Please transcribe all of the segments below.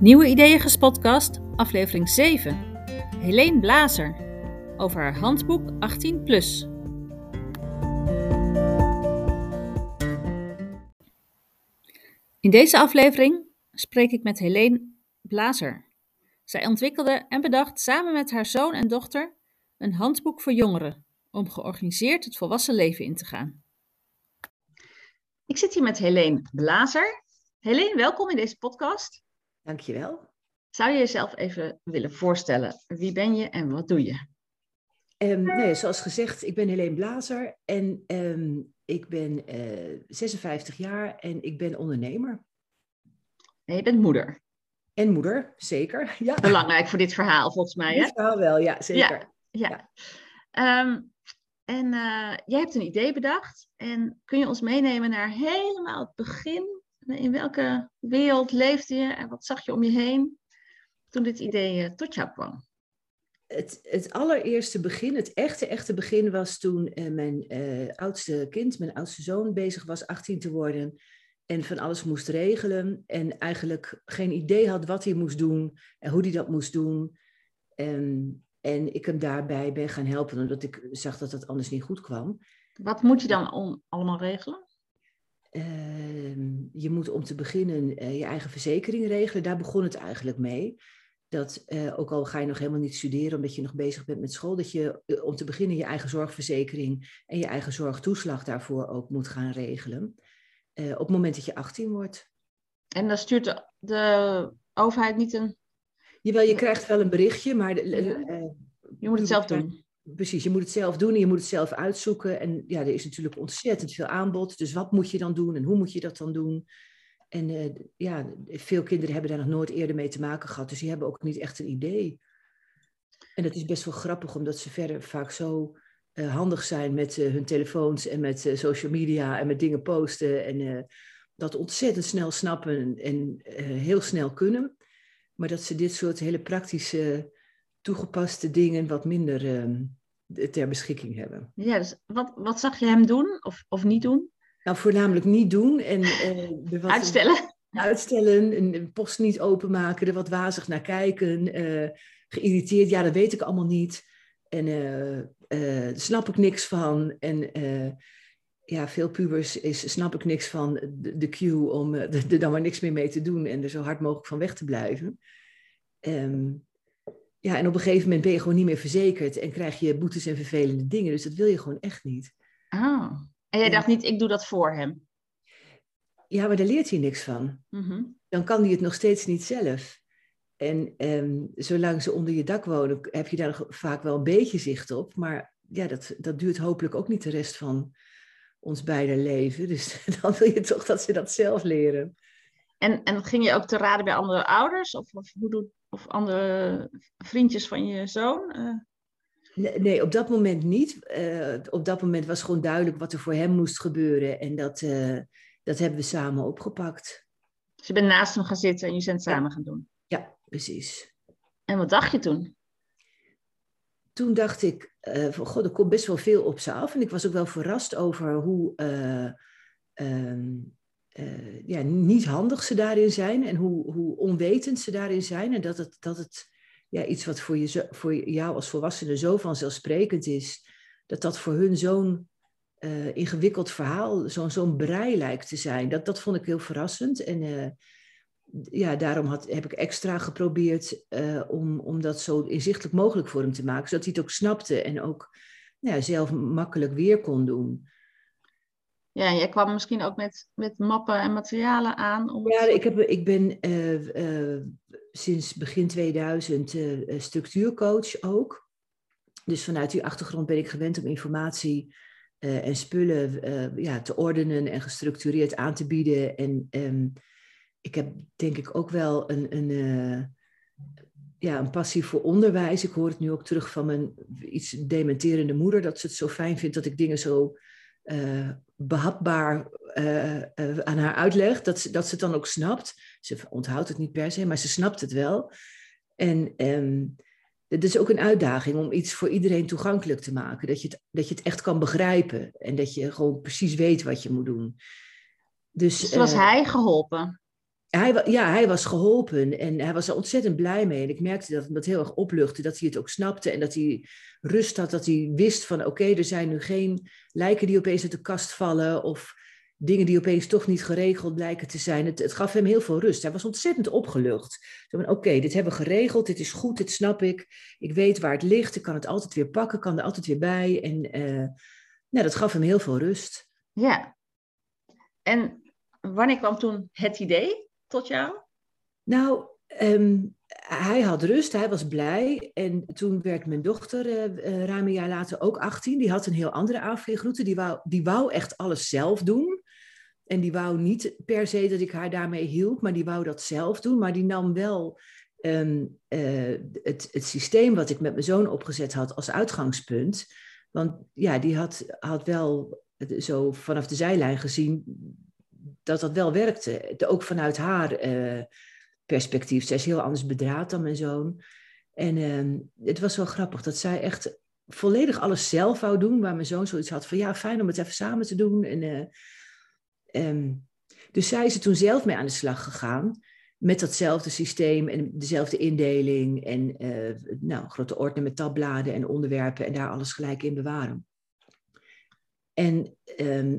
Nieuwe Ideeën podcast, aflevering 7. Helene Blazer over haar handboek 18 plus. In deze aflevering spreek ik met Helene Blazer. Zij ontwikkelde en bedacht samen met haar zoon en dochter een handboek voor jongeren om georganiseerd het volwassen leven in te gaan. Ik zit hier met Helene Blazer. Helene, welkom in deze podcast. Dankjewel. Zou je jezelf even willen voorstellen? Wie ben je en wat doe je? Um, nou zoals gezegd, ik ben Helene Blazer en ehm, ik ben 56 eh, jaar en ik ben ondernemer. En je bent moeder. En moeder, zeker. Ja. Belangrijk voor dit verhaal, volgens mij. Dit verhaal wel, ja, zeker. Ja, ja. Ehm, en uh, jij hebt een idee bedacht. En kun je ons meenemen naar helemaal het begin in welke wereld leefde je en wat zag je om je heen toen dit idee eh, tot jou kwam? Het, het allereerste begin, het echte, echte begin was toen eh, mijn uh, oudste kind, mijn oudste zoon, bezig was 18 te worden en van alles moest regelen en eigenlijk geen idee had wat hij moest doen en hoe hij dat moest doen. En, en ik hem daarbij ben gaan helpen, omdat ik zag dat dat anders niet goed kwam. Wat moet je dan allemaal regelen? Ehm, je moet om te beginnen eh, je eigen verzekering regelen. Daar begon het eigenlijk mee. Dat uh, ook al ga je nog helemaal niet studeren omdat je nog bezig bent met school, dat je uh, om te beginnen je eigen zorgverzekering en je eigen zorgtoeslag daarvoor ook moet gaan regelen. op het moment dat je 18 wordt. En dan stuurt de, de overheid niet een. Jawel, je krijgt wel een berichtje, maar. De, je moet het zelf doen precies, je moet het zelf doen en je moet het zelf uitzoeken. En ja, er is natuurlijk ontzettend veel aanbod. Dus wat moet je dan doen en hoe moet je dat dan doen? En uh, ja, veel kinderen hebben daar nog nooit eerder mee te maken gehad. Dus die hebben ook niet echt een idee. En dat is best wel grappig, omdat ze verder vaak zo uh, handig zijn met uh, hun telefoons en met social media en met dingen posten. En dat ontzettend snel snappen en heel snel kunnen. Maar dat ze dit soort hele praktische, toegepaste dingen wat minder ehm, ter beschikking hebben. Ja, dus wat, wat zag je hem doen of, of niet doen? Nou, voornamelijk niet doen. En, uh, uitstellen? uitstellen, een post niet openmaken, er wat wazig naar kijken, uh, geïrriteerd, ja, dat weet ik allemaal niet. En uh, daar snap ik niks van. En ja, veel pubers is, snap ik niks van de, de cue om er dan maar niks meer mee te doen en er zo hard mogelijk van weg te blijven. Um, ja, en op een gegeven moment ben je gewoon niet meer verzekerd en krijg je boetes en vervelende dingen. Dus dat wil je gewoon echt niet. Ah, en jij dacht niet, ik doe dat voor hem? Ja, maar daar leert hij niks van. Mhm. Dan kan hij het nog steeds niet zelf. En ehm, zolang ze onder je dak wonen, heb je daar vaak wel een beetje zicht op. Maar ja, dat, dat duurt hopelijk ook niet de rest van ons beide leven. Dus dan wil je toch dat ze dat zelf leren. En, en ging je ook te raden bij andere ouders? Of, of hoe doet of andere vriendjes van je zoon? Eh? Nee, nee, op dat moment niet. Uh, op dat moment was gewoon duidelijk wat er voor hem moest gebeuren. En dat, uh, dat hebben we samen opgepakt. Dus je bent naast hem gaan zitten en je bent samen gaan doen? Ja, precies. En wat dacht je toen? Toen dacht ik, uh, van, god, er komt best wel veel op ze af. En ik was ook wel verrast over hoe ehm, uh, ja, niet handig ze daarin zijn en hoe, hoe onwetend ze daarin zijn. En dat het, dat het ja, iets wat voor, je, voor jou als volwassene zo vanzelfsprekend is, dat dat voor hun zo'n uh, ingewikkeld verhaal, zo'n zo'n brei lijkt te zijn. Dat, dat vond ik heel verrassend. En uh, ja, daarom had, heb ik extra geprobeerd om, om dat zo inzichtelijk mogelijk voor hem te maken, zodat hij het ook snapte en ook ja, zelf makkelijk weer kon doen. Ja, jij kwam misschien ook met, met mappen en materialen aan. Om ja, ik, heb, ik ben uh, uh, sinds begin 2000 uh, eh, structuurcoach ook. Dus vanuit die achtergrond ben ik gewend om informatie en spullen ja, te ordenen en gestructureerd aan te bieden. En um, ik heb denk ik ook wel een, een, ja, een passie voor onderwijs. Ik hoor het nu ook terug van mijn iets dementerende moeder, dat ze het zo fijn vindt dat ik dingen zo uh, behapbaar uh, uh, aan haar uitleg, dat ze, dat ze het dan ook snapt. Ze onthoudt het niet per se, maar ze snapt het wel. En um, het is ook een uitdaging om iets voor iedereen toegankelijk te maken. Dat je, het, dat je het echt kan begrijpen en dat je gewoon precies weet wat je moet doen. Dus, dus was hij geholpen? Hij, ja, hij was geholpen en hij was er ontzettend blij mee. En ik merkte dat dat heel erg opluchtte, dat hij het ook snapte en dat hij rust had, dat hij wist van oké, er zijn nu geen lijken die opeens uit de kast vallen of dingen die opeens toch niet geregeld blijken te zijn. Het, het gaf hem heel veel rust. Hij was ontzettend opgelucht. Oké, dit hebben we geregeld, dit is goed, dit snap ik. Ik weet waar het ligt, ik kan het altijd weer pakken, kan er altijd weer bij. En uh, nou, dat gaf hem heel veel rust. Ja. En wanneer kwam toen het idee tot jou? Nou, ehm, hij had rust, hij was blij. En toen werd mijn dochter uh, ruim een jaar later ook 18. Die had een heel andere aanvliegroute. Die wou, die wou echt alles zelf doen. En die wou niet per se dat ik haar daarmee hielp, maar die wou dat zelf doen. Maar die nam wel ehm, eh, het, het systeem wat ik met mijn zoon opgezet had als uitgangspunt. Want ja, die had, had wel zo vanaf de zijlijn gezien dat dat wel werkte. Ook vanuit haar uh, perspectief. Zij is heel anders bedraad dan mijn zoon. En uh, het was wel grappig dat zij echt volledig alles zelf wou doen. Waar mijn zoon zoiets had van ja, fijn om het even samen te doen. En, uh, um, dus zij is er toen zelf mee aan de slag gegaan. Met datzelfde systeem en dezelfde indeling. En nou, grote orde met tabbladen en onderwerpen. En daar alles gelijk in bewaren. En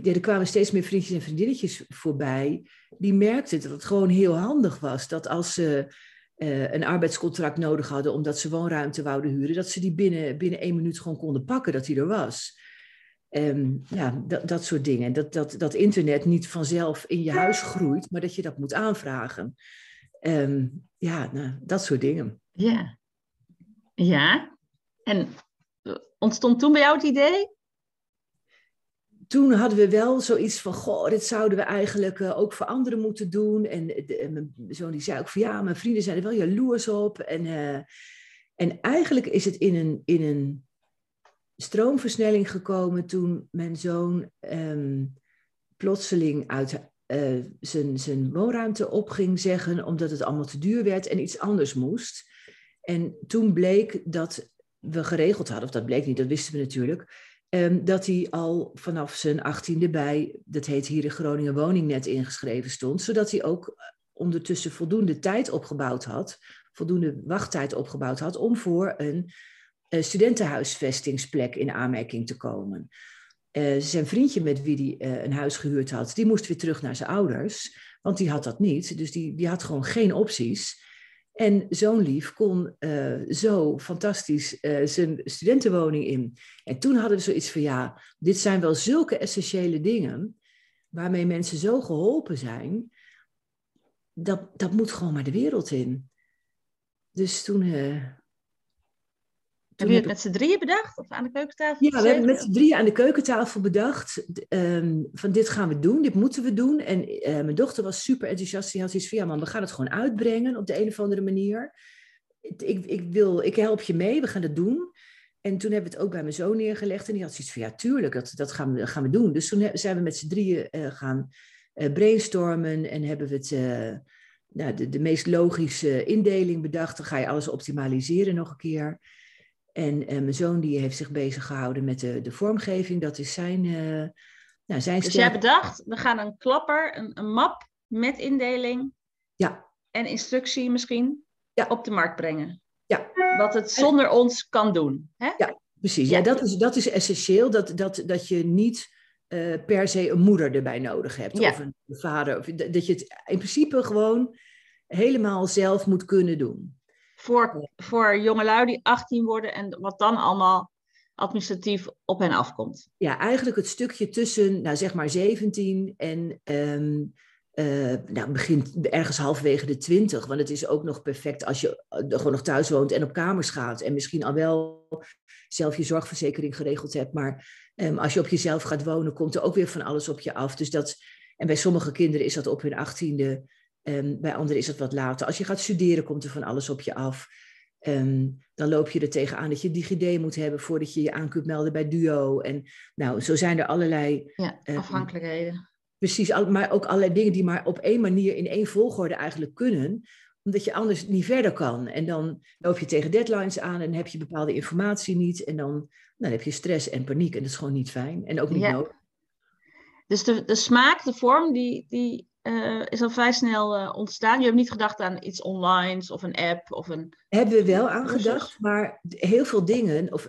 ja, er kwamen steeds meer vriendjes en vriendinnetjes voorbij. Die merkten dat het gewoon heel handig was. Dat als ze uh, een arbeidscontract nodig hadden omdat ze woonruimte wouden huren, dat ze die binnen, binnen één minuut gewoon konden pakken, dat die er was. Um, ja, dat, dat soort dingen. Dat, dat, dat internet niet vanzelf in je huis groeit, maar dat je dat moet aanvragen. Um, ja, nou, dat soort dingen. Ja. Ja. En ontstond toen bij jou het idee? Toen hadden we wel zoiets van, goh, dit zouden we eigenlijk uh, ook voor anderen moeten doen. En, mijn zoon die zei ook van, ja, mijn vrienden zijn er wel jaloers op. En, uh, en eigenlijk is het in een, in een stroomversnelling gekomen toen mijn zoon um, plotseling uit uh, zijn, zijn woonruimte op ging zeggen, omdat het allemaal te duur werd en iets anders moest. En toen bleek dat we geregeld hadden, of dat bleek niet, dat wisten we natuurlijk Um, dat hij al vanaf zijn achttiende bij, dat heet hier in Groningen Woningnet, ingeschreven stond. Zodat hij ook ondertussen voldoende tijd opgebouwd had, voldoende wachttijd opgebouwd had om voor een, studentenhuisvestingsplek in aanmerking te komen. Uh, zijn vriendje met wie hij uh, een huis gehuurd had, die moest weer terug naar zijn ouders, want die had dat niet. Dus die, die had gewoon geen opties. En zo'n lief kon uh, zo fantastisch uh, zijn studentenwoning in. En toen hadden we zoiets van, ja, dit zijn wel zulke essentiële dingen, waarmee mensen zo geholpen zijn, dat, dat moet gewoon maar de wereld in. Dus toen, uh, hebben jullie het met z'n drieën bedacht? Of aan de keukentafel? Ja, we hebben met z'n drieën aan de keukentafel bedacht. Um, van dit gaan we doen, dit moeten we doen. En uh, mijn dochter was super enthousiast. Die had zoiets van, ja man, we gaan het gewoon uitbrengen op de een of andere manier. Ik, ik, wil, ik help je mee, we gaan het doen. En toen hebben we het ook bij mijn zoon neergelegd. En die had zoiets van, ja tuurlijk, dat, dat gaan, we, gaan we doen. Dus toen zijn we met z'n drieën uh, gaan uh, brainstormen. En hebben we het... nou, de, de meest logische indeling bedacht. Dan ga je alles optimaliseren nog een keer. En uh, mijn zoon die heeft zich bezig gehouden met de, de vormgeving. Dat is zijn, uh, nou, zijn Dus jij bedacht, we gaan een klapper, een, een map met indeling ja. en instructie misschien ja. op de markt brengen. Ja. Wat het zonder ons kan doen. Hè? Ja, precies. Ja, ja dat, is, dat is essentieel. Dat, dat, dat je niet uh, per se een moeder erbij nodig hebt. Ja. Of een vader. Of, dat je het in principe gewoon helemaal zelf moet kunnen doen voor, voor jongelui die 18 worden en wat dan allemaal administratief op hen afkomt. Ja, eigenlijk het stukje tussen, nou zeg maar 17 en um, uh, nou, begint ergens halverwege de 20. Want het is ook nog perfect als je eh, gewoon nog thuis woont en op kamers gaat. En misschien al wel zelf je zorgverzekering geregeld hebt. Maar um, als je op jezelf gaat wonen, komt er ook weer van alles op je af. Dus dat, en bij sommige kinderen is dat op hun achttiende Um, bij anderen is het wat later. Als je gaat studeren, komt er van alles op je af. Um, dan loop je er tegenaan dat je DigiD moet hebben voordat je je aan kunt melden bij Duo. En nou, zo zijn er allerlei... Ja, afhankelijkheden. Um, precies, maar ook allerlei dingen die maar op één manier in één volgorde eigenlijk kunnen omdat je anders niet verder kan. En dan loop je tegen deadlines aan en heb je bepaalde informatie niet. En dan, dan heb je stress en paniek. En dat is gewoon niet fijn. En ook niet ja. nodig. Dus de, de smaak, de vorm, die, die eh, is al vrij snel eh, ontstaan. Je hebt niet gedacht aan iets online of een app of een. Hebben we wel aan gedacht, maar heel veel dingen, of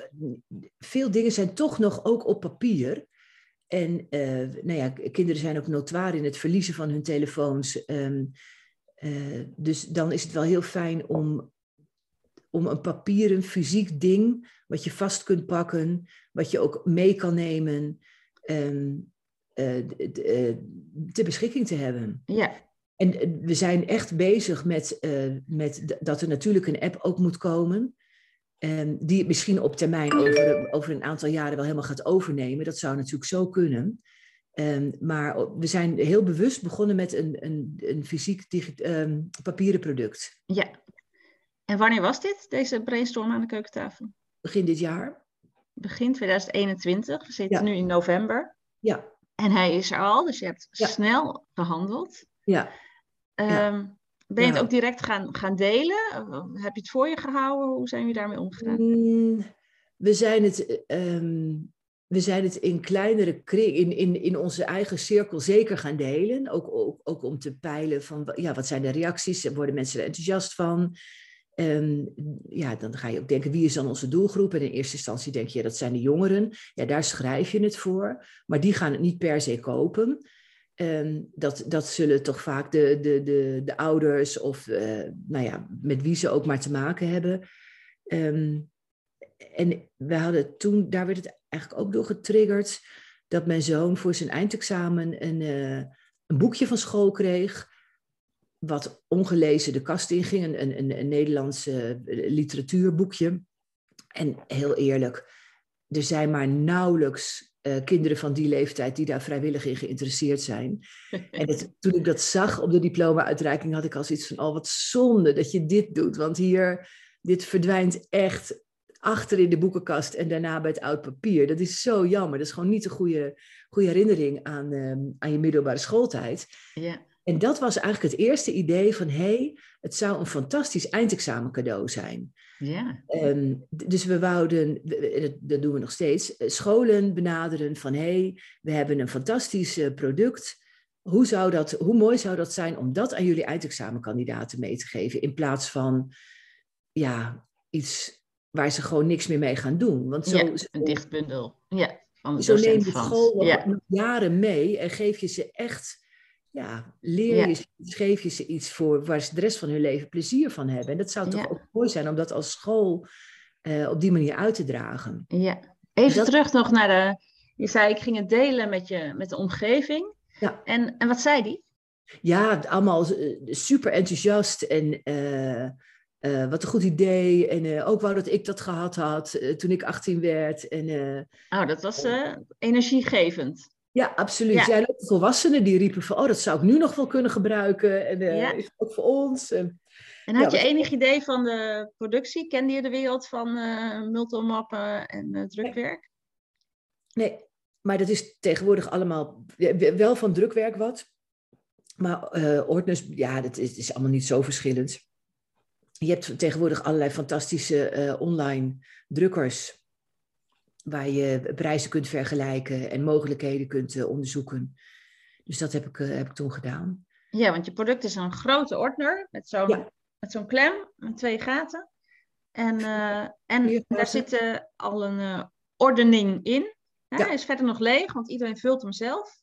veel dingen zijn toch nog ook op papier. En uh, nou ja, kinderen zijn ook notoire in het verliezen van hun telefoons. Ehm, dus dan is het wel heel fijn om, om een papieren, fysiek ding, wat je vast kunt pakken, wat je ook mee kan nemen. Um, uh, ter beschikking te hebben. Ja. En we zijn echt bezig met, met dat er natuurlijk een app ook moet komen. Um, die het misschien op termijn over, over een aantal jaren wel helemaal gaat overnemen. Dat zou natuurlijk zo kunnen. Um, maar we zijn heel bewust begonnen met een, een, een fysiek um, papieren product. Ja. En wanneer was dit, deze brainstorm aan de keukentafel? Begin dit jaar. Begin 2021. We zitten nu in november. Ja. En hij is er al, dus je hebt snel gehandeld. Ja. Ehm, ben je het ook direct gaan, gaan delen? Heb je het voor je gehouden? Hoe zijn jullie daarmee omgegaan? Mm, we zijn het, um, we zijn het in kleinere kring, in, in, in onze eigen cirkel zeker gaan delen. Ook, ook, ook om te peilen van ja, wat zijn de reacties? Worden mensen er enthousiast van? Um, ja, dan ga je ook denken, wie is dan onze doelgroep? En in eerste instantie denk je, dat zijn de jongeren. Ja, daar schrijf je het voor. Maar die gaan het niet per se kopen. Um, dat, dat zullen toch vaak de, de, de, de ouders of uh, nou ja, met wie ze ook maar te maken hebben. Um, en we hadden toen, daar werd het eigenlijk ook door getriggerd, dat mijn zoon voor zijn eindexamen een, uh, een boekje van school kreeg wat ongelezen de kast inging, een, een, een Nederlands uh, literatuurboekje. En heel eerlijk, er zijn maar nauwelijks uh, kinderen van die leeftijd die daar vrijwillig in geïnteresseerd zijn. en het, toen ik dat zag op de diploma-uitreiking, had ik al zoiets van: oh, wat zonde dat je dit doet. Want hier, dit verdwijnt echt achter in de boekenkast en daarna bij het oud papier. Dat is zo jammer. Dat is gewoon niet een goede, goede herinnering aan, um, aan je middelbare schooltijd. Ja. En dat was eigenlijk het eerste idee van, hé, hey, het zou een fantastisch eindexamen cadeau zijn. Ja. Um, dus we wouden, dat, doen we nog steeds, eh, scholen benaderen van, hé, hey, we hebben een fantastisch uh, product. Hoe, zou dat, hoe mooi zou dat zijn om dat aan jullie eindexamenkandidaten mee te geven, in plaats van, ja, iets waar ze gewoon niks meer mee gaan doen. Want zo, ja, een dichtbundel. Ja, van zo neem je school ja. jaren mee en geef je ze echt ja, leer je, ja. geef je ze iets voor waar ze de rest van hun leven plezier van hebben. En dat zou toch ook mooi zijn om dat als school uh, op die manier uit te dragen. Ja, even dat... terug nog naar de. Je zei, ik ging het delen met, je, met de omgeving. Ja. En, en wat zei die? Ja, allemaal super enthousiast en uh, uh, wat een goed idee. En ook wou dat ik dat gehad had toen ik 18 werd. En, oh, dat was energiegevend. Ja, absoluut. Ja. Zijn ook volwassenen die riepen van, oh, dat zou ik nu nog wel kunnen gebruiken. En uh, ja. is ook voor ons. En, en had ja, je enig idee van de productie? Kende je de wereld van uh, multimappen en uh, drukwerk? Nee, maar dat is tegenwoordig allemaal wel van drukwerk wat. Maar uh, ordners, ja, dat is, is, allemaal niet zo verschillend. Je hebt tegenwoordig allerlei fantastische online drukkers waar je prijzen kunt vergelijken en mogelijkheden kunt uh, onderzoeken. Dus dat heb ik, uh, heb ik toen gedaan. Ja, want je product is een grote ordner met zo'n ja. met zo'n klem met twee gaten. En, uh, en daar zit al een ordening in. Ja. Hij is verder nog leeg, want iedereen vult hem zelf.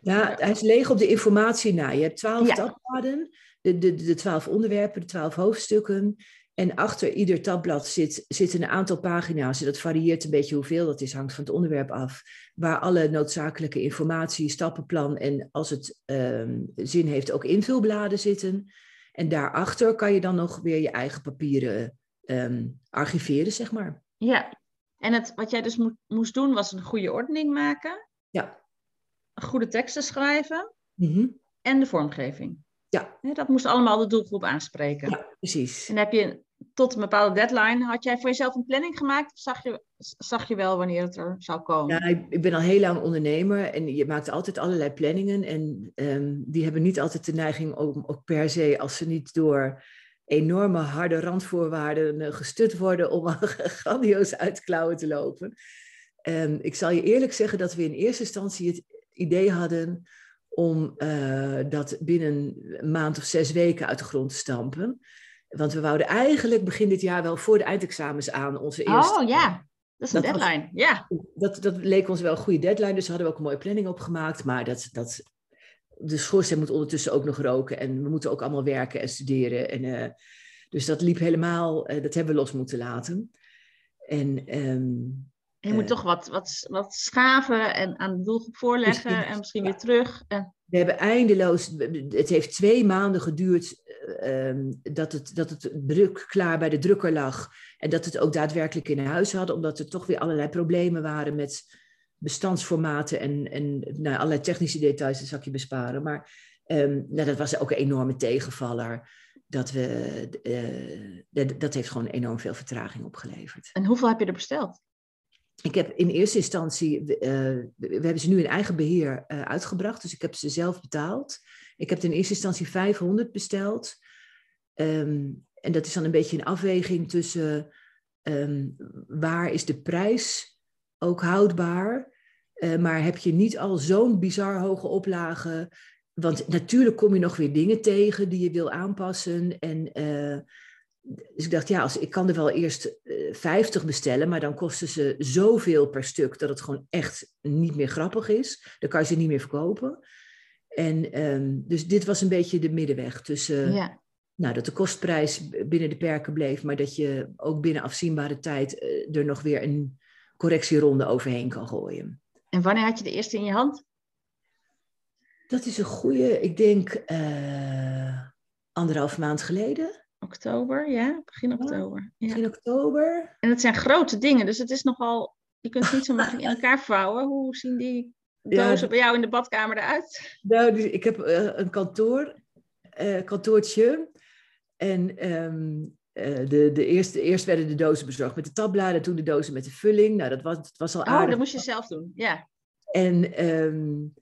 Ja, hij is leeg op de informatie na. Je hebt twaalf ja. tabbladen, de, de, de twaalf onderwerpen, de twaalf hoofdstukken. En achter ieder tabblad zit, zitten een aantal pagina's. Dat varieert een beetje hoeveel dat is, hangt van het onderwerp af. Waar alle noodzakelijke informatie, stappenplan en als het um, zin heeft ook invulbladen zitten. En daarachter kan je dan nog weer je eigen papieren um, archiveren, zeg maar. Ja, en het, wat jij dus mo moest doen was een goede ordening maken. Ja. Goede teksten schrijven. Mm -hmm. En de vormgeving. Ja. Dat moest allemaal de doelgroep aanspreken. Ja, precies. En heb je tot een bepaalde deadline, had jij voor jezelf een planning gemaakt? Of zag je, zag je wel wanneer het er zou komen? Ja, ik, ben al heel lang ondernemer en je maakt altijd allerlei planningen. En um, die hebben niet altijd de neiging om ook per se, als ze niet door enorme harde randvoorwaarden uh, gestut worden, om grandioos uit klauwen te lopen. Um, ik zal je eerlijk zeggen dat we in eerste instantie het idee hadden om dat binnen een maand of zes weken uit de grond te stampen. Want we wouden eigenlijk begin dit jaar wel voor de eindexamens aan onze eerste. Oh ja, dat is een deadline. ja. Dat, dat leek ons wel een goede deadline, dus we hadden we ook een mooie planning opgemaakt. Maar dat, dat, de schoorsteen moet ondertussen ook nog roken en we moeten ook allemaal werken en studeren. En, uh, dus dat liep helemaal, uh, dat hebben we los moeten laten. En, um, je moet uh, toch wat, wat, wat schaven en aan de doelgroep voorleggen en misschien weer terug. En... We hebben eindeloos, het heeft twee maanden geduurd um, dat, het, dat het druk klaar bij de drukker lag. En dat het ook daadwerkelijk in huis hadden, omdat er toch weer allerlei problemen waren met bestandsformaten en, en nou, allerlei technische details, dat zal ik je besparen. Maar um, nou, dat was ook een enorme tegenvaller. Dat, we, uh, dat, dat heeft gewoon enorm veel vertraging opgeleverd. En hoeveel heb je er besteld? Ik heb in eerste instantie, uh, we hebben ze nu in eigen beheer uh, uitgebracht, dus ik heb ze zelf betaald. Ik heb in eerste instantie 500 besteld. Um, en dat is dan een beetje een afweging tussen um, waar is de prijs ook houdbaar, uh, maar heb je niet al zo'n bizar hoge oplagen. Want natuurlijk kom je nog weer dingen tegen die je wil aanpassen. En dus ik dacht, ja, als, ik kan er wel eerst uh, eh, 50 bestellen, maar dan kosten ze zoveel per stuk dat het gewoon echt niet meer grappig is. Dan kan je ze niet meer verkopen. En um, dus dit was een beetje de middenweg tussen, ja. nou, dat de kostprijs binnen de perken bleef, maar dat je ook binnen afzienbare tijd uh, er nog weer een correctieronde overheen kan gooien. En wanneer had je de eerste in je hand? Dat is een goede, ik denk uh, anderhalf maand geleden. Oktober, ja, begin oktober. Ja. Begin oktober. En het zijn grote dingen, dus het is nogal, je kunt het niet zo makkelijk in elkaar vouwen. Hoe zien die dozen ja, bij jou in de badkamer eruit? Nou, ik heb uh, een kantoor, uh, kantoortje. En um, uh, de, de eerste, eerst werden de dozen bezorgd met de tabbladen, toen de dozen met de vulling. Nou, dat was, dat was al aardig. Oh, dat moest je zelf doen, ja. En um,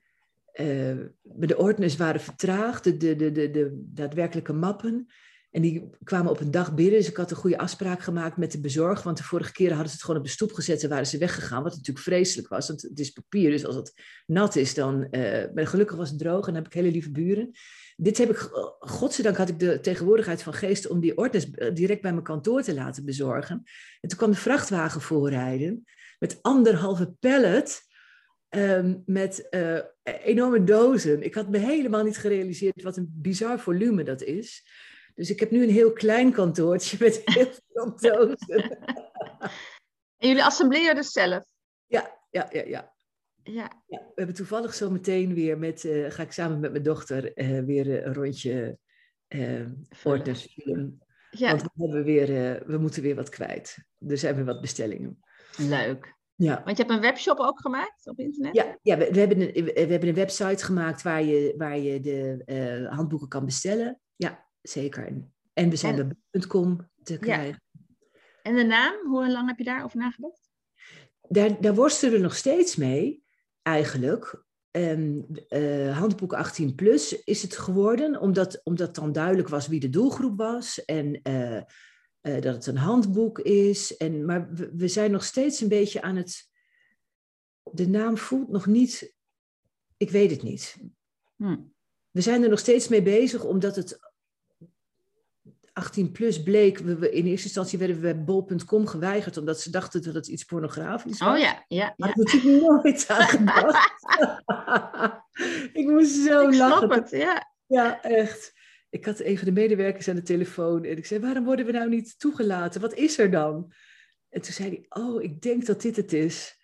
de ordners waren vertraagd, de, de, de, de, de daadwerkelijke mappen. En die kwamen op een dag binnen. Dus ik had een goede afspraak gemaakt met de bezorger. Want de vorige keren hadden ze het gewoon op de stoep gezet en waren ze weggegaan. Wat natuurlijk vreselijk was. Want het is papier. Dus als het nat is, dan. Uh, maar gelukkig was het droog en dan heb ik hele lieve buren. Dit heb ik, godzijdank had ik de tegenwoordigheid van geest om die ordners eh, direct bij mijn kantoor te laten bezorgen. En toen kwam de vrachtwagen voorrijden met anderhalve pallet. Um, met enorme dozen. Ik had me helemaal niet gerealiseerd wat een bizar volume dat is. Dus ik heb nu een heel klein kantoortje met heel veel dozen. En jullie assembleren dus zelf? Ja, ja, ja, ja. Ja. ja we hebben toevallig zo meteen weer met, uh, ga ik samen met mijn dochter uh, weer een rondje uh, ordners vullen. Ja. Want we, hebben weer, we moeten weer wat kwijt. Er zijn weer wat bestellingen. Leuk. Ja. Want je hebt een webshop ook gemaakt op internet? Ja, ja we, we, hebben een, we hebben een website gemaakt waar je, waar je de handboeken kan bestellen. Ja, zeker. En we zijn bij .com te krijgen. Ja. En de naam, hoe lang heb je daarover nagedacht? Daar, daar worstelen we nog steeds mee, eigenlijk. Um, uh, handboek 18 plus is het geworden, omdat, omdat dan duidelijk was wie de doelgroep was en uh, uh, dat het een handboek is. En, maar we, we, zijn nog steeds een beetje aan het. De naam voelt nog niet. Ik weet het niet. Hm. We zijn er nog steeds mee bezig, omdat het 18 plus bleek, we, we, in eerste instantie werden we bij bol.com geweigerd omdat ze dachten dat het iets pornografisch was. Oh ja, ja. Maar ja. ik nooit aan gedacht. ik moest zo ik lachen. Het, ja. ja, echt. Ik had even de medewerkers aan de telefoon en ik zei, waarom worden we nou niet toegelaten? Wat is er dan? En toen zei hij, oh, ik denk dat dit het is.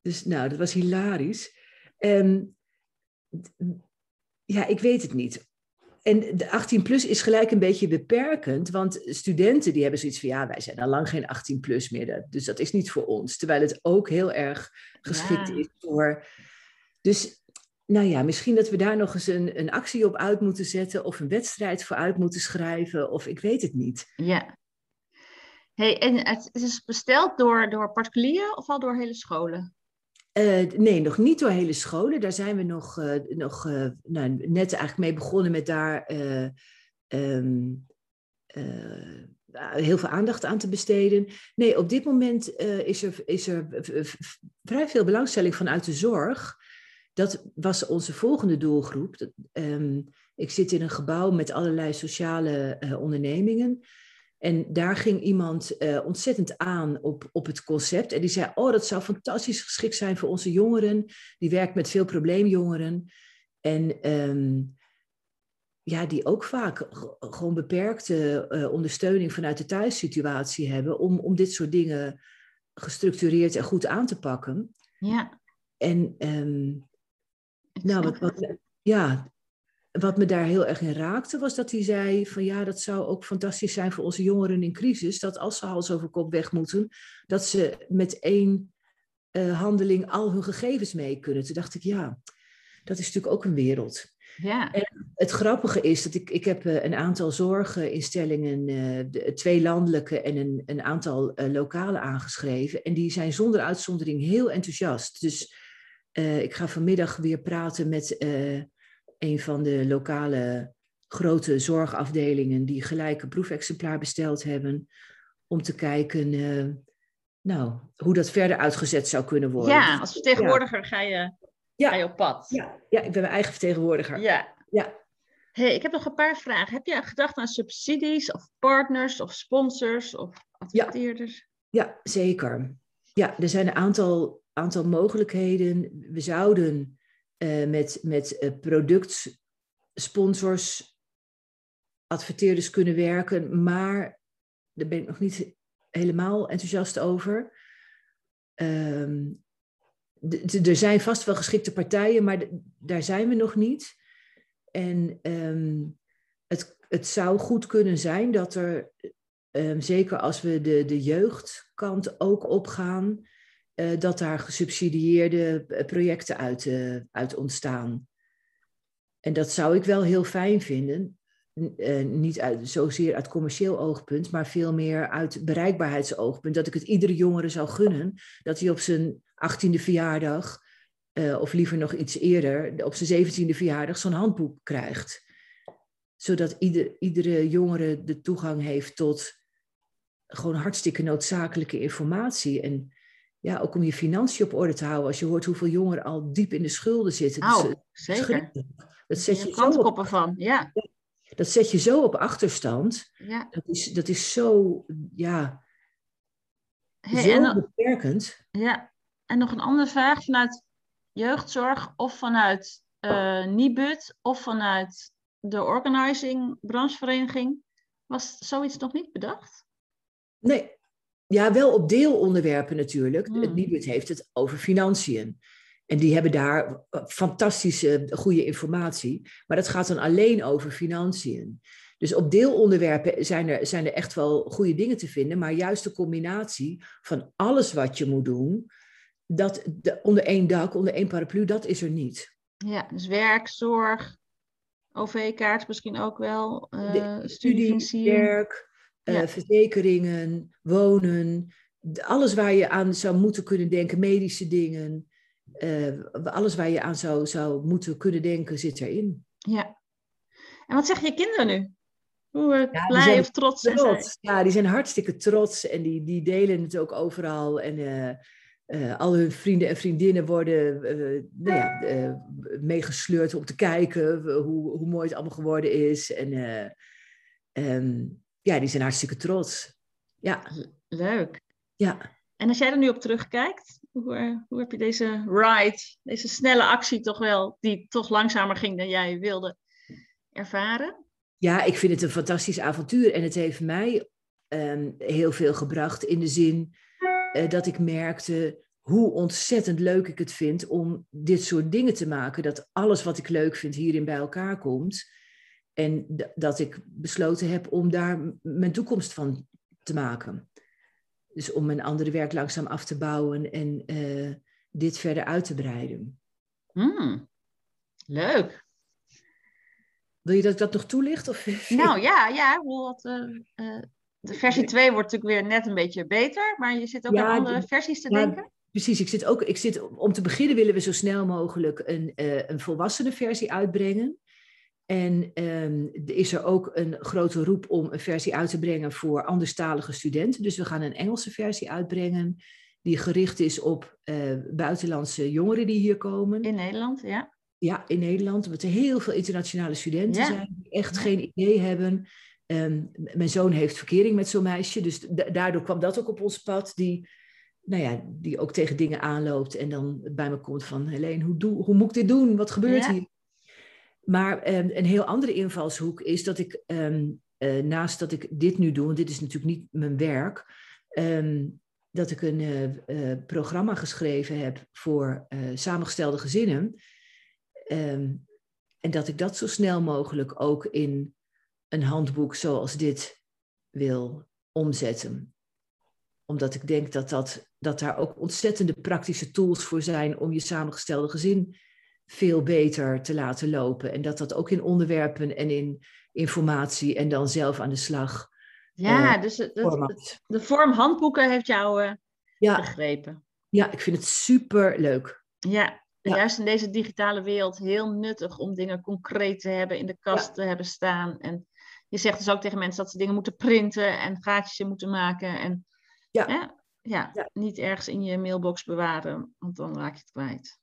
Dus nou, dat was hilarisch. En ja, ik weet het niet en de 18 plus is gelijk een beetje beperkend, want studenten die hebben zoiets van ja, wij zijn al lang geen 18 plus meer, dus dat is niet voor ons. Terwijl het ook heel erg geschikt ja. is voor. Dus nou ja, misschien dat we daar nog eens een, een actie op uit moeten zetten of een wedstrijd voor uit moeten schrijven, of ik weet het niet. Ja. Hey, en het is besteld door, door particulieren of al door hele scholen? Uh, nee, nog niet door hele scholen. Daar zijn we nog, uh, nog uh, nou, net eigenlijk mee begonnen met daar um, heel veel aandacht aan te besteden. Nee, op dit moment is er, is er vrij veel belangstelling vanuit de zorg. dat was onze volgende doelgroep. Ehm, ik zit in een gebouw met allerlei sociale ondernemingen. En daar ging iemand uh, ontzettend aan op, op het concept. En die zei, oh, dat zou fantastisch geschikt zijn voor onze jongeren. Die werkt met veel probleemjongeren. En um, ja, die ook vaak gewoon beperkte uh, ondersteuning vanuit de thuissituatie hebben. Om, om dit soort dingen gestructureerd en goed aan te pakken. Ja. En um, nou, wat, wat, ja, wat me daar heel erg in raakte, was dat hij zei van ja, dat zou ook fantastisch zijn voor onze jongeren in crisis, dat als ze hals over kop weg moeten, dat ze met één uh, handeling al hun gegevens mee kunnen. Toen dacht ik, ja, dat is natuurlijk ook een wereld. Ja. En het grappige is dat ik, ik heb uh, een aantal zorginstellingen, uh, de, twee landelijke en een, een aantal lokale aangeschreven. En die zijn zonder uitzondering heel enthousiast. Dus ik ga vanmiddag weer praten met een van de lokale grote zorgafdelingen die gelijk een proefexemplaar besteld hebben, om te kijken uh, nou, hoe dat verder uitgezet zou kunnen worden. Ja, als vertegenwoordiger ja. ga, je, ja. ga je op pad. Ja. ja, ik ben mijn eigen vertegenwoordiger. Ja. ja. Hey, ik heb nog een paar vragen. Heb je gedacht aan subsidies of partners of sponsors of adverteerders? Ja, ja zeker. Ja, er zijn een aantal, aantal mogelijkheden. We zouden uh, met, met uh, productsponsors, adverteerders kunnen werken, maar daar ben ik nog niet helemaal enthousiast over. Um, er zijn vast wel geschikte partijen, maar daar zijn we nog niet. En um, het, het zou goed kunnen zijn dat er, um, zeker als we de, de jeugdkant ook opgaan, uh, dat daar gesubsidieerde eh, projecten uit, uh, uit ontstaan. En dat zou ik wel heel fijn vinden. Niet uit, zozeer uit commercieel oogpunt, maar veel meer uit bereikbaarheidsoogpunt. Dat ik het iedere jongere zou gunnen dat hij op zijn 18e verjaardag, of liever nog iets eerder, op zijn 17e verjaardag, zo'n handboek krijgt. Zodat ieder, iedere jongere de toegang heeft tot gewoon hartstikke noodzakelijke informatie. En ja, ook om je financiën op orde te houden. Als je hoort hoeveel jongeren al diep in de schulden zitten. Oh, dat zeker. Dat zet je, je zo op, van, ja. Dat zet je zo op achterstand. Ja. Dat, is, dat is zo, ja, hey, zo en, beperkend. Ja, en nog een andere vraag vanuit jeugdzorg of vanuit uh, Nibud of vanuit de organizing branchevereniging. Was zoiets nog niet bedacht? Nee, ja, wel op deelonderwerpen natuurlijk. Mm. Het Nibud heeft het over financiën. En die hebben daar fantastische goede informatie. Maar dat gaat dan alleen over financiën. Dus op deelonderwerpen zijn er, zijn er echt wel goede dingen te vinden. Maar juist de combinatie van alles wat je moet doen, dat de, onder één dak, onder één paraplu, dat is er niet. Ja, dus werk, zorg, OV-kaart misschien ook wel, uh, de, studie, werk, ja. uh, verzekeringen, wonen, alles waar je aan zou moeten kunnen denken, medische dingen, uh, alles waar je aan zou, zou moeten kunnen denken, zit erin. Ja. En wat zeggen je kinderen nu? Hoe ja, blij of trots, trots. Ja, die zijn hartstikke trots en die, die delen het ook overal. En uh, al hun vrienden en vriendinnen worden nou ja, meegesleurd om te kijken hoe, hoe mooi het allemaal geworden is. En um, ja, die zijn hartstikke trots. Ja. Leuk. Ja. En als jij er nu op terugkijkt, hoe, eh, hoe heb je deze ride, deze snelle actie toch wel, die toch langzamer ging dan jij wilde, ervaren? Ja, ik vind het een fantastisch avontuur en het heeft mij um, heel veel gebracht in de zin uh, dat ik merkte hoe ontzettend leuk ik het vind om dit soort dingen te maken. Dat alles wat ik leuk vind hierin bij elkaar komt. En dat ik besloten heb om daar mijn toekomst van te maken. Dus om mijn andere werk langzaam af te bouwen en uh, dit verder uit te breiden. Hmm. Leuk. Wil je dat ik dat nog toelicht? Of? Nou ja, ja. Wat, uh, uh, de versie 2 wordt natuurlijk weer net een beetje beter, maar je zit ook ja, aan andere versies te ja, denken. Precies, ik zit ook, ik zit, om te beginnen willen we zo snel mogelijk een, een volwassene versie uitbrengen. En um, is er ook een grote roep om een versie uit te brengen voor anderstalige studenten. Dus we gaan een Engelse versie uitbrengen die gericht is op uh, buitenlandse jongeren die hier komen. In Nederland, ja. Ja, in Nederland, omdat er heel veel internationale studenten zijn die echt geen idee hebben. Um, mijn zoon heeft verkering met zo'n meisje, dus daardoor kwam dat ook op ons pad. Die, nou ja, die ook tegen dingen aanloopt en dan bij me komt van... Helene, hoe, doe, hoe moet ik dit doen? Wat gebeurt hier? Maar um, een heel andere invalshoek is dat ik, um, uh, naast dat ik dit nu doe... want dit is natuurlijk niet mijn werk... dat ik een uh, uh, programma geschreven heb voor samengestelde gezinnen... En dat ik dat zo snel mogelijk ook in een handboek zoals dit wil omzetten. Omdat ik denk dat, dat, dat daar ook ontzettende praktische tools voor zijn om je samengestelde gezin veel beter te laten lopen. En dat dat ook in onderwerpen en in informatie en dan zelf aan de slag. Ja, uh, dus het, de vorm handboeken heeft jou uh, ja. begrepen. Ja, ik vind het super leuk. Ja, Juist in deze digitale wereld heel nuttig om dingen concreet te hebben, in de kast te hebben staan. En je zegt dus ook tegen mensen dat ze dingen moeten printen en gaatjes moeten maken. En ja. Ja, niet ergens in je mailbox bewaren, want dan raak je het kwijt.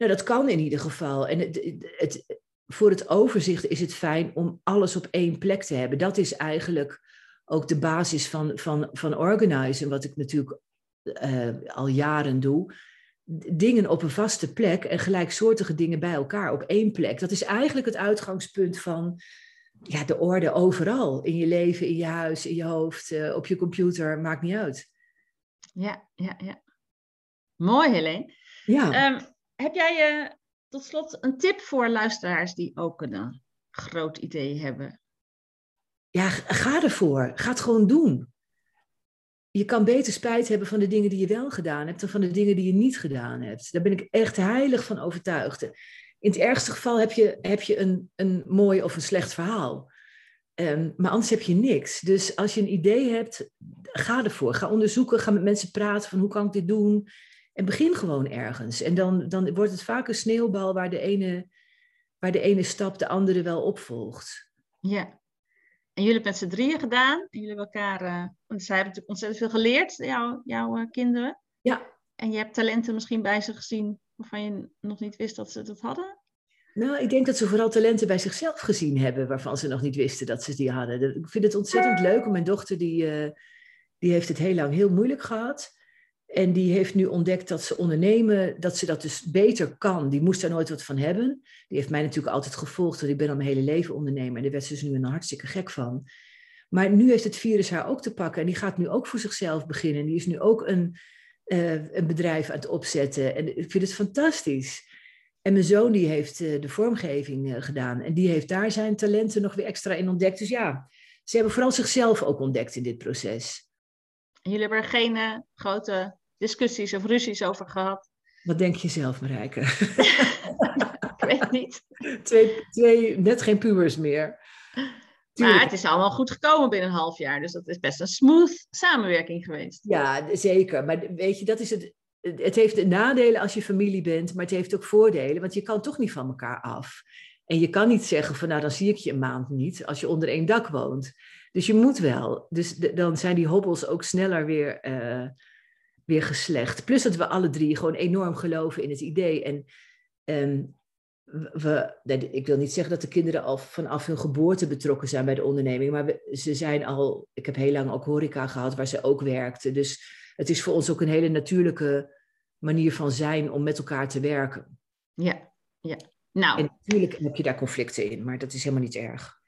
Nou, dat kan in ieder geval. En het, het, voor het overzicht is het fijn om alles op één plek te hebben. Dat is eigenlijk ook de basis van, van, van organizen, wat ik natuurlijk uh, al jaren doe dingen op een vaste plek en gelijksoortige dingen bij elkaar op één plek. Dat is eigenlijk het uitgangspunt van ja, de orde overal. In je leven, in je huis, in je hoofd, uh, op je computer, maakt niet uit. Ja, ja, ja. Mooi, Helene. Ja. Um, heb jij uh, tot slot een tip voor luisteraars die ook een groot idee hebben? Ja, ga ervoor. Ga het gewoon doen je kan beter spijt hebben van de dingen die je wel gedaan hebt dan van de dingen die je niet gedaan hebt. Daar ben ik echt heilig van overtuigd. In het ergste geval heb je, heb je een, een mooi of een slecht verhaal. Um, maar anders heb je niks. Dus als je een idee hebt, ga ervoor. Ga onderzoeken, ga met mensen praten van hoe kan ik dit doen. En begin gewoon ergens. En dan, dan wordt het vaak een sneeuwbal waar de ene, waar de ene stap de andere wel opvolgt. Ja, en jullie hebben met z'n drieën gedaan. En jullie hebben elkaar, uh, want zij hebben natuurlijk ontzettend veel geleerd, jouw, jouw uh, kinderen. Ja. En je hebt talenten misschien bij ze gezien waarvan je nog niet wist dat ze dat hadden? Nou, ik denk dat ze vooral talenten bij zichzelf gezien hebben waarvan ze nog niet wisten dat ze die hadden. Ik vind het ontzettend leuk. Mijn dochter die, uh, die heeft het heel lang heel moeilijk gehad. En die heeft nu ontdekt dat ze ondernemen, dat ze dat dus beter kan. Die moest daar nooit wat van hebben. Die heeft mij natuurlijk altijd gevolgd, want ik ben al mijn hele leven ondernemer. En daar werd ze dus nu een hartstikke gek van. Maar nu heeft het virus haar ook te pakken. En die gaat nu ook voor zichzelf beginnen. Die is nu ook een, uh, een bedrijf aan het opzetten. En ik vind het fantastisch. En mijn zoon die heeft uh, de vormgeving uh, gedaan. En die heeft daar zijn talenten nog weer extra in ontdekt. Dus ja, ze hebben vooral zichzelf ook ontdekt in dit proces. Jullie hebben er geen grote discussies of ruzies over gehad. Wat denk je zelf, Marijke? ik weet niet. Twee, twee, net geen pubers meer. Tuurlijk. Maar het is allemaal goed gekomen binnen een half jaar. Dus dat is best een smooth samenwerking geweest. Ja, zeker. Maar weet je, dat is het. Het heeft nadelen als je familie bent, maar het heeft ook voordelen. Want je kan toch niet van elkaar af. En je kan niet zeggen van nou, dan zie ik je een maand niet als je onder één dak woont. Dus je moet wel. Dus dan zijn die hobbels ook sneller weer uh, weer geslecht. Plus dat we alle drie gewoon enorm geloven in het idee. En um, we, ik wil niet zeggen dat de kinderen al vanaf hun geboorte betrokken zijn bij de onderneming, maar we, ze zijn al, ik heb heel lang ook horeca gehad waar ze ook werkten. Dus het is voor ons ook een hele natuurlijke manier van zijn om met elkaar te werken. Ja, ja. Nou. En natuurlijk heb je daar conflicten in, maar dat is helemaal niet erg.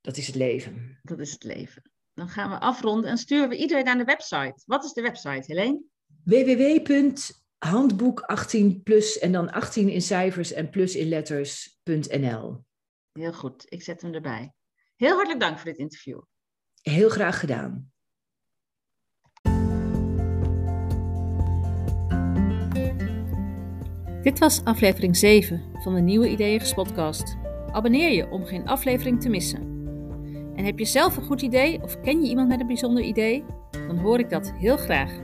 Dat is het leven. Dat is het leven. Dan gaan we afronden en sturen we iedereen naar de website. Wat is de website, Helene? www.handboek 18 plus en dan 18 in cijfers en plus in letters.nl. Heel goed, ik zet hem erbij. Heel hartelijk dank voor dit interview. Heel graag gedaan. Dit was aflevering 7 van de Nieuwe Ideeën podcast. Abonneer je om geen aflevering te missen. En heb je zelf een goed idee of ken je iemand met een bijzonder idee? Dan hoor ik dat heel graag.